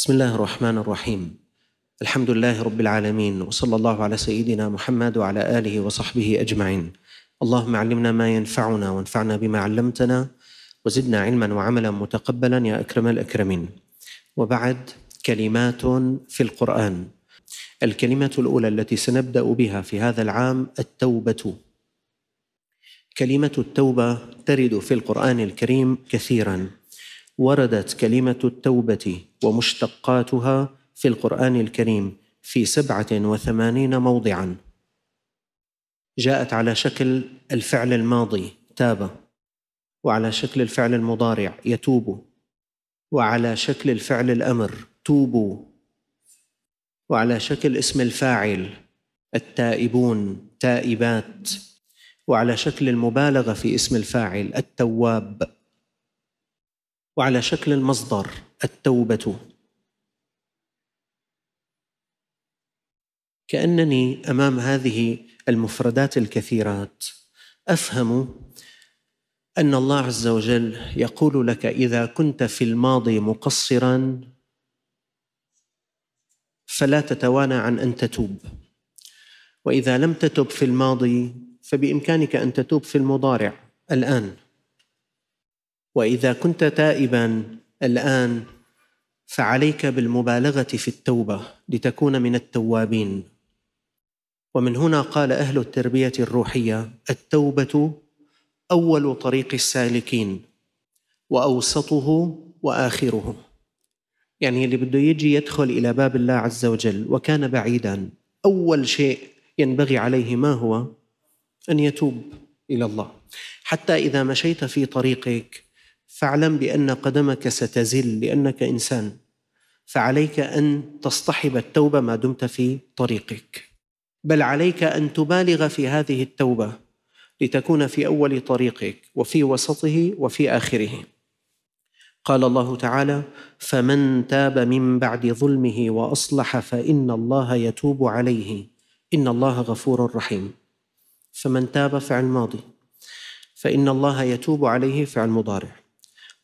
بسم الله الرحمن الرحيم الحمد لله رب العالمين وصلى الله على سيدنا محمد وعلى اله وصحبه اجمعين اللهم علمنا ما ينفعنا وانفعنا بما علمتنا وزدنا علما وعملا متقبلا يا اكرم الاكرمين وبعد كلمات في القران الكلمة الاولى التي سنبدا بها في هذا العام التوبه كلمه التوبه ترد في القران الكريم كثيرا وردت كلمه التوبه ومشتقاتها في القرآن الكريم في سبعة وثمانين موضعا. جاءت على شكل الفعل الماضي تاب. وعلى شكل الفعل المضارع يتوب. وعلى شكل الفعل الأمر توبوا وعلى شكل اسم الفاعل التائبون تائبات. وعلى شكل المبالغة في اسم الفاعل التواب. وعلى شكل المصدر التوبة. كأنني أمام هذه المفردات الكثيرات أفهم أن الله عز وجل يقول لك إذا كنت في الماضي مقصرا فلا تتوانى عن أن تتوب. وإذا لم تتب في الماضي فبإمكانك أن تتوب في المضارع. الآن وإذا كنت تائبا الآن فعليك بالمبالغة في التوبة لتكون من التوابين. ومن هنا قال أهل التربية الروحية التوبة أول طريق السالكين وأوسطه وآخره. يعني اللي بده يجي يدخل إلى باب الله عز وجل وكان بعيدا أول شيء ينبغي عليه ما هو؟ أن يتوب إلى الله. حتى إذا مشيت في طريقك فاعلم بأن قدمك ستزل لأنك إنسان. فعليك أن تصطحب التوبة ما دمت في طريقك. بل عليك أن تبالغ في هذه التوبة لتكون في أول طريقك وفي وسطه وفي آخره. قال الله تعالى فمن تاب من بعد ظلمه وأصلح فإن الله يتوب عليه. إن الله غفور رحيم. فمن تاب فعل ماضي. فإن الله يتوب عليه فعل مضارع.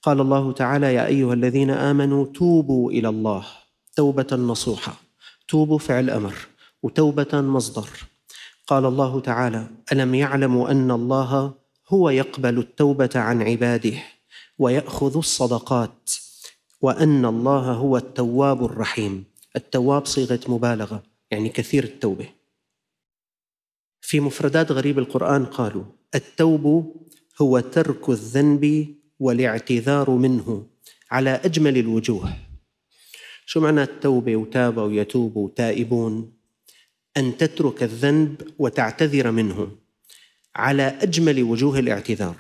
قال الله تعالى يا أيها الذين آمنوا توبوا إلى الله توبة نصوحة توبوا فعل أمر وتوبة مصدر. قال الله تعالى ألم يعلموا أن الله هو يقبل التوبة عن عباده ويأخذ الصدقات وأن الله هو التواب الرحيم. التواب صيغة مبالغة يعني كثير التوبة. في مفردات غريب القرآن قالوا التوب هو ترك الذنب والاعتذار منه على أجمل الوجوه. شو معنى التوبة وتاب ويتوب وتائبون؟ أن تترك الذنب وتعتذر منه على أجمل وجوه الاعتذار.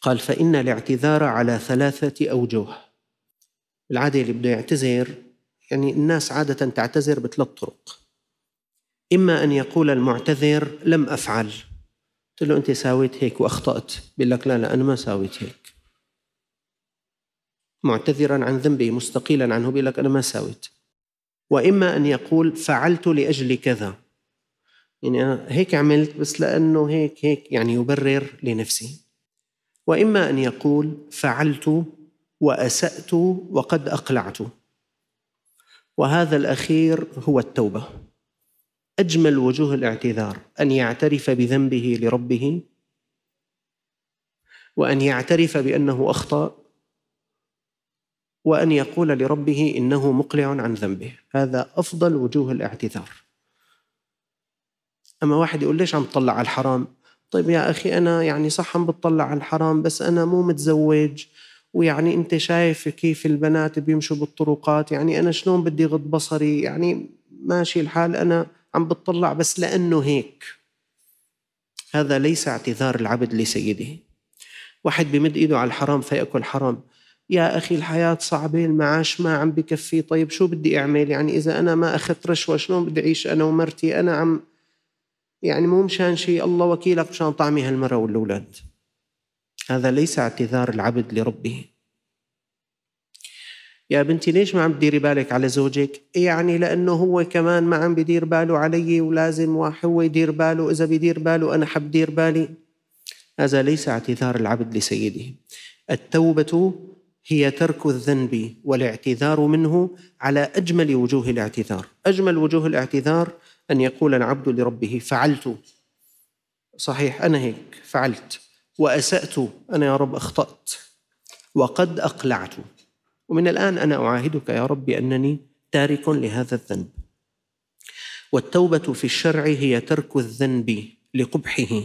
قال فإن الاعتذار على ثلاثة اوجه العادة اللي بده يعتذر يعني الناس عادة تعتذر بثلاث طرق. إما أن يقول المعتذر لم أفعل. قلت له أنت ساويت هيك وأخطأت. بيقول لك لا لا أنا ما ساويت هيك. معتذرا عن ذنبه مستقيلا عنه. بيقول لك أنا ما ساويت. وإما أن يقول فعلت لأجل كذا. يعني أنا هيك عملت بس لأنه هيك هيك يعني يبرر لنفسه وإما أن يقول فعلت وأسأت وقد أقلعت. وهذا الأخير هو التوبة. أجمل وجوه الاعتذار أن يعترف بذنبه لربه وأن يعترف بأنه أخطأ وأن يقول لربه إنه مقلع عن ذنبه. هذا أفضل وجوه الاعتذار. أما واحد يقول ليش عم تطلع على الحرام؟ طيب يا أخي أنا يعني صح عم بتطلع على الحرام بس أنا مو متزوج ويعني أنت شايف كيف البنات بيمشوا بالطرقات يعني أنا شلون بدي غض بصري؟ يعني ماشي الحال أنا عم بتطلع بس لأنه هيك. هذا ليس اعتذار العبد لسيده. واحد بمد إيده على الحرام فيأكل حرام. يا أخي الحياة صعبة المعاش ما عم بكفي. طيب شو بدي أعمل؟ يعني إذا أنا ما اخذت رشوه شلون بدي أعيش أنا ومرتي؟ أنا عم يعني مو مشان شيء. الله وكيلك مشان طعمي هالمرة والأولاد. هذا ليس اعتذار العبد لربه. يا بنتي ليش ما عم تديري بالك على زوجك؟ يعني لأنه هو كمان ما عم بدير باله علي ولازم هو يدير باله. إذا بدير باله أنا حبدير بالي. هذا ليس اعتذار العبد لسيده. التوبة هي ترك الذنب والاعتذار منه على أجمل وجوه الاعتذار. أجمل وجوه الاعتذار أن يقول العبد لربه فعلت. صحيح أنا هيك. فعلت. وأسأت. أنا يا رب أخطأت. وقد أقلعت. ومن الآن أنا أعاهدك يا رب أنني تارك لهذا الذنب. والتوبة في الشرع هي ترك الذنب لقبحه.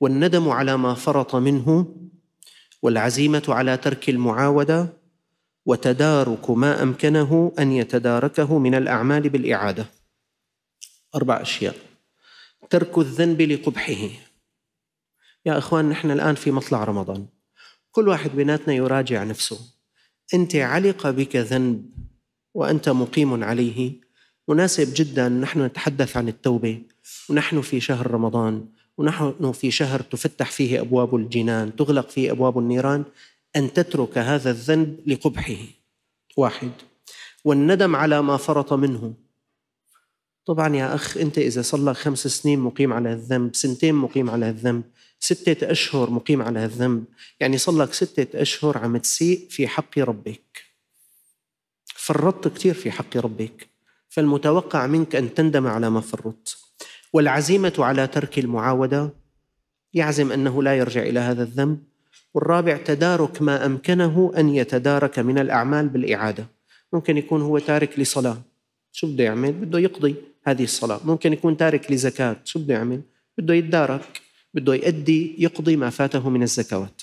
والندم على ما فرط منه والعزيمة على ترك المعاودة وتدارك ما أمكنه أن يتداركه من الأعمال بالإعادة. أربع أشياء. ترك الذنب لقبحه. يا إخوان نحن الآن في مطلع رمضان. كل واحد بيناتنا يراجع نفسه. أنت علق بك ذنب وأنت مقيم عليه. مناسب جدا نحن نتحدث عن التوبة. ونحن في شهر رمضان. ونحن في شهر تفتح فيه أبواب الجنان تغلق فيه أبواب النيران. أن تترك هذا الذنب لقبحه. واحد. والندم على ما فرط منه. طبعا يا أخ أنت إذا صار لك خمس سنين مقيم على الذنب سنتين مقيم على الذنب. ستة أشهر مقيم على الذنب. يعني صار لك ستة أشهر عم تسيء في حق ربك. فرطت كثير في حق ربك. فالمتوقع منك أن تندم على ما فرطت. والعزيمة على ترك المعاودة يعزم أنه لا يرجع إلى هذا الذنب. والرابع تدارك ما أمكنه أن يتدارك من الأعمال بالإعادة. ممكن يكون هو تارك لصلاة. شو بده يعمل؟ بده يقضي هذه الصلاة. ممكن يكون تارك لزكاة. شو بده يعمل؟ بده يتدارك. بده يؤدي يقضي ما فاته من الزكوات.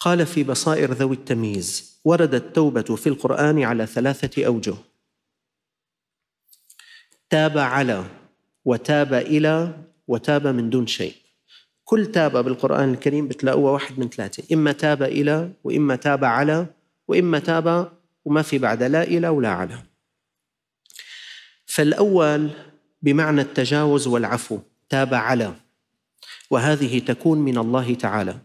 قال في بصائر ذوي التمييز وردت التوبة في القرآن على ثلاثة أوجه تاب على وتاب إلى وتاب من دون شيء. كل تاب بالقرآن الكريم بتلاقوها واحد من ثلاثة إما تاب إلى وإما تاب على وإما تاب وما في بعد لا إلى ولا على. فالأول بمعنى التجاوز والعفو تاب على. وهذه تكون من الله تعالى.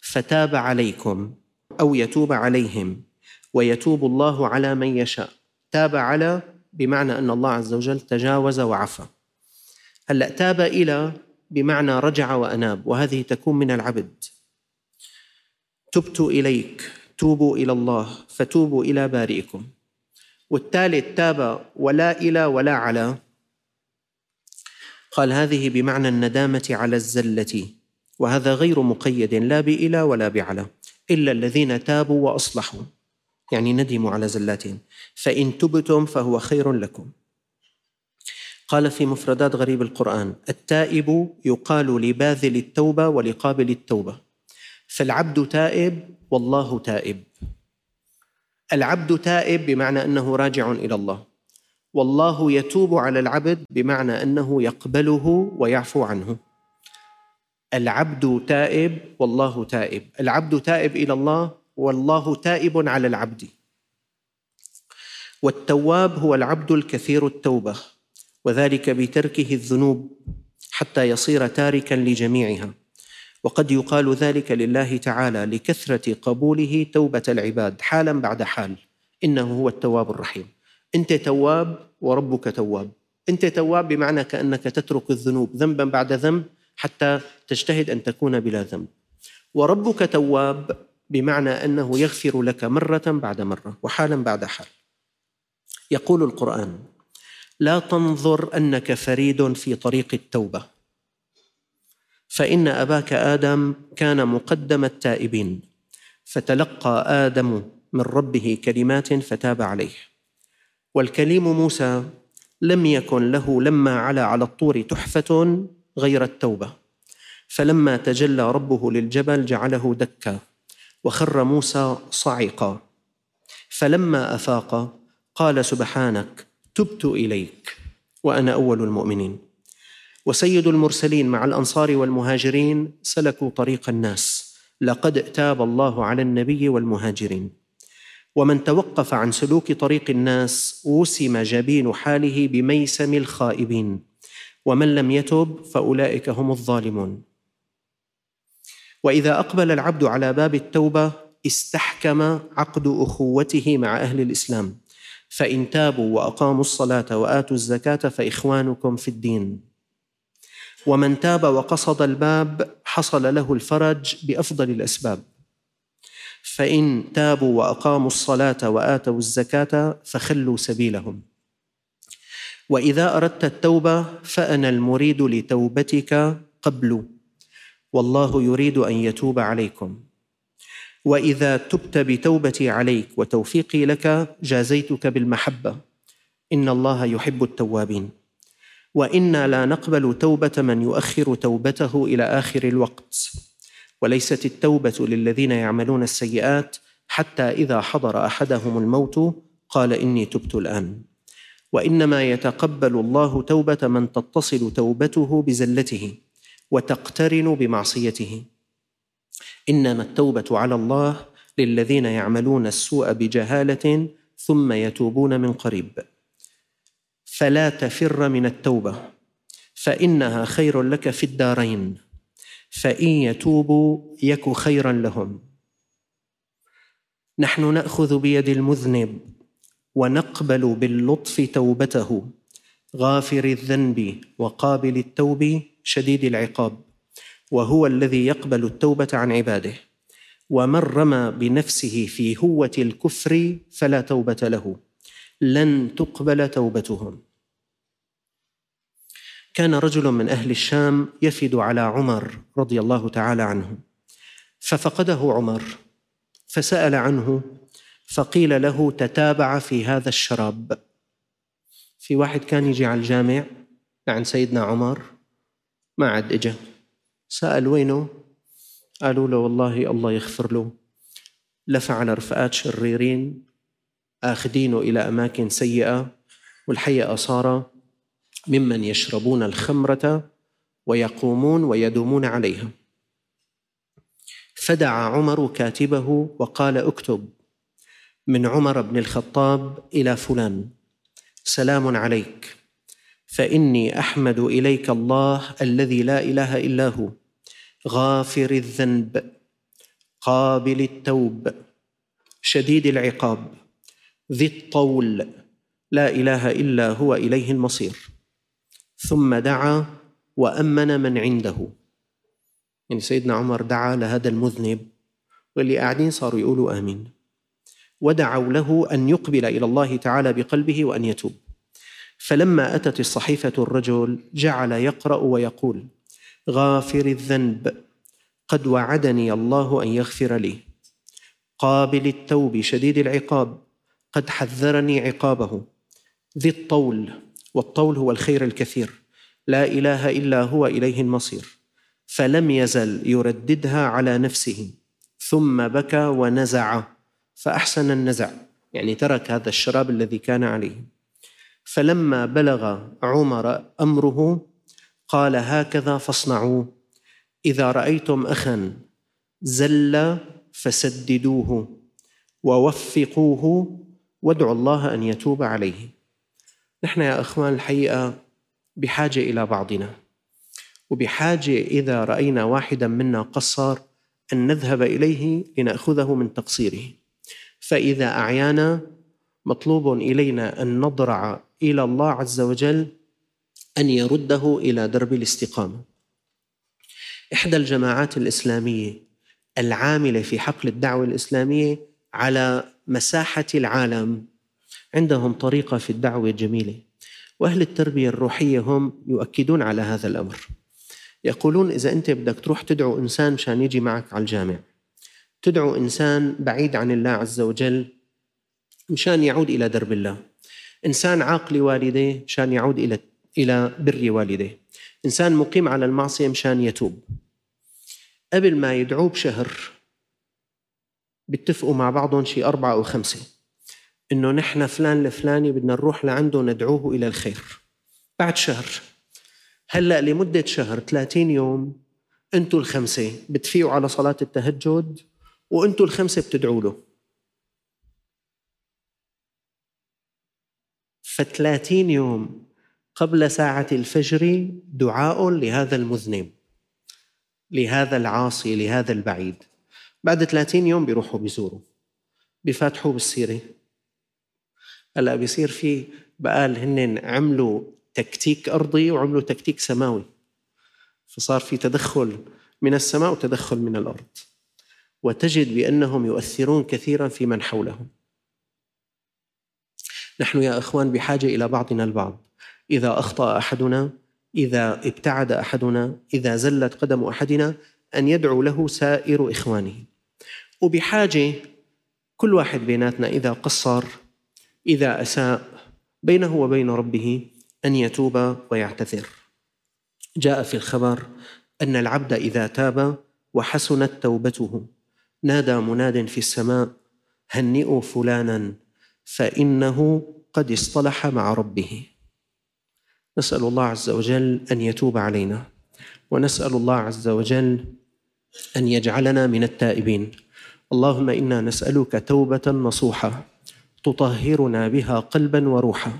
فتاب عليكم أو يتوب عليهم ويتوب الله على من يشاء. تاب على بمعنى أن الله عز وجل تجاوز وعفى. هلأ تاب إلى بمعنى رجع وأناب وهذه تكون من العبد. تبت إليك توبوا إلى الله فتوبوا إلى بارئكم. والثالث تاب ولا إلى ولا على. قال هذه بمعنى الندامة على الزلة وهذا غير مقيد لا بإلى ولا بعلى إلا الذين تابوا وأصلحوا. يعني ندموا على زلاتهم. فإن تبتم فهو خير لكم. قال في مفردات غريب القرآن التائب يقال لباذل التوبة ولقابل التوبة. فالعبد تائب والله تائب. العبد تائب بمعنى أنه راجع إلى الله. والله يتوب على العبد بمعنى أنه يقبله ويعفو عنه. العبد تائب والله تائب. العبد تائب إلى الله والله تائب على العبد. والتواب هو العبد الكثير التوبة وذلك بتركه الذنوب حتى يصير تاركا لجميعها. وقد يقال ذلك لله تعالى لكثرة قبوله توبة العباد حالا بعد حال إنه هو التواب الرحيم. أنت تواب وربك تواب. أنت تواب بمعنى كأنك تترك الذنوب ذنبا بعد ذنب حتى تجتهد أن تكون بلا ذنب. وربك تواب بمعنى أنه يغفر لك مرة بعد مرة وحالا بعد حال. يقول القرآن لا تنظر أنك فريد في طريق التوبة. فإن أباك آدم كان مقدم التائبين. فتلقى آدم من ربه كلمات فتاب عليه. والكليم موسى لم يكن له لما علا على الطور تحفة غير التوبة. فلما تجلى ربه للجبل جعله دكا وخر موسى صعقا فلما أفاق قال سبحانك تبت إليك وأنا أول المؤمنين. وسيد المرسلين مع الأنصار والمهاجرين سلكوا طريق الناس. لقد تاب الله على النبي والمهاجرين. ومن توقف عن سلوك طريق الناس وسم جبين حاله بميسم الخائبين. ومن لم يتب فأولئك هم الظالمون. وإذا أقبل العبد على باب التوبة استحكم عقد أخوته مع أهل الإسلام. فإن تابوا وأقاموا الصلاة وآتوا الزكاة فإخوانكم في الدين. ومن تاب وقصد الباب حصل له الفرج بأفضل الأسباب. فإن تابوا وأقاموا الصلاة وآتوا الزكاة فخلوا سبيلهم. وإذا أردت التوبة فأنا المريد لتوبتك قبل والله يريد أن يتوب عليكم. وإذا تبت بتوبتي عليك وتوفيقي لك جازيتك بالمحبة. إن الله يحب التوابين. وإنا لا نقبل توبة من يؤخر توبته إلى آخر الوقت. وليست التوبة للذين يعملون السيئات حتى إذا حضر أحدهم الموت قال إني تبت الآن. وإنما يتقبل الله توبة من تتصل توبته بزلته وتقترن بمعصيته. إنما التوبة على الله للذين يعملون السوء بجهالة ثم يتوبون من قريب. فلا تفر من التوبة فإنها خير لك في الدارين. فإن يتوبوا يك خيرا لهم. نحن نأخذ بيد المذنب ونقبل باللطف توبته غافر الذنب وقابل التوب شديد العقاب. وهو الذي يقبل التوبة عن عباده. ومن رمى بنفسه في هوة الكفر فلا توبة له. لن تقبل توبتهم. كان رجل من أهل الشام يفد على عمر رضي الله تعالى عنه ففقده عمر فسأل عنه فقيل له تتابع في هذا الشراب. في واحد كان يجي على الجامع عند سيدنا عمر ما عاد إجا. سأل وينه؟ قالوا له والله الله يغفر له. لف على رفقات شريرين آخذينه إلى أماكن سيئة والحقيقة صار ممن يشربون الخمرة ويقومون ويدومون عليها. فدعا عمر كاتبه وقال اكتب من عمر بن الخطاب إلى فلان سلام عليك فإني أحمد إليك الله الذي لا إله إلا هو غافر الذنب قابل التوب شديد العقاب ذي الطول لا إله إلا هو إليه المصير. ثم دعا وأمن من عنده. يعني سيدنا عمر دعا لهذا المذنب واللي قاعدين صاروا يقولوا آمين. ودعوا له أن يقبل إلى الله تعالى بقلبه وأن يتوب. فلما أتت الصحيفة الرجل جعل يقرأ ويقول غافر الذنب قد وعدني الله أن يغفر لي. قابل التوب شديد العقاب قد حذرني عقابه. ذي الطول والطول هو الخير الكثير. لا إله إلا هو إليه المصير. فلم يزل يرددها على نفسه. ثم بكى ونزع. فأحسن النزع. يعني ترك هذا الشراب الذي كان عليه. فلما بلغ عمر أمره قال هكذا فاصنعوا. إذا رأيتم أخا زل فسددوه ووفقوه وادعوا الله أن يتوب عليه. نحن يا إخوان الحقيقة بحاجة إلى بعضنا وبحاجة إذا رأينا واحدا منا قصر أن نذهب إليه لنأخذه من تقصيره. فإذا أعيانا مطلوب إلينا أن نضرع إلى الله عز وجل أن يرده إلى درب الاستقامة. إحدى الجماعات الإسلامية العاملة في حقل الدعوة الإسلامية على مساحة العالم عندهم طريقة في الدعوة جميلة وأهل التربية الروحية هم يؤكدون على هذا الأمر. يقولون إذا أنت بدك تروح تدعو إنسان مشان يجي معك على الجامع. تدعو إنسان بعيد عن الله عز وجل مشان يعود إلى درب الله. إنسان عاق لوالديه مشان يعود إلى إلى بر والديه إنسان مقيم على المعصية مشان يتوب. قبل ما يدعوه بشهر بيتفقوا مع بعضهم شي أربعة أو خمسة. إنه نحن فلان الفلاني بدنا نروح لعنده ندعوه إلى الخير. بعد شهر هلأ لمدة شهر 30 يوم أنتوا الخمسة بتفيقوا على صلاة التهجد وأنتوا الخمسة بتدعوا له. فثلاثين يوم قبل ساعة الفجر دعاء لهذا المذنب لهذا العاصي لهذا البعيد. بعد 30 يوم بيروحوا بيزوروا بيفاتحوا بالسيرة. هلا بيصير في بقال هن عملوا تكتيك أرضي وعملوا تكتيك سماوي. فصار في تدخل من السماء وتدخل من الأرض. وتجد بأنهم يؤثرون كثيرا في من حولهم. نحن يا إخوان بحاجة إلى بعضنا البعض. إذا أخطأ أحدنا إذا ابتعد أحدنا إذا زلت قدم أحدنا أن يدعو له سائر إخوانه. وبحاجة كل واحد بيناتنا إذا قصر إذا أساء بينه وبين ربه أن يتوب ويعتذر. جاء في الخبر أن العبد إذا تاب وحسنت توبته نادى مناد في السماء هنئوا فلانا فإنه قد اصطلح مع ربه. نسأل الله عز وجل أن يتوب علينا ونسأل الله عز وجل أن يجعلنا من التائبين. اللهم إنا نسألك توبة نصوحة. تطهرنا بها قلبا وروحا.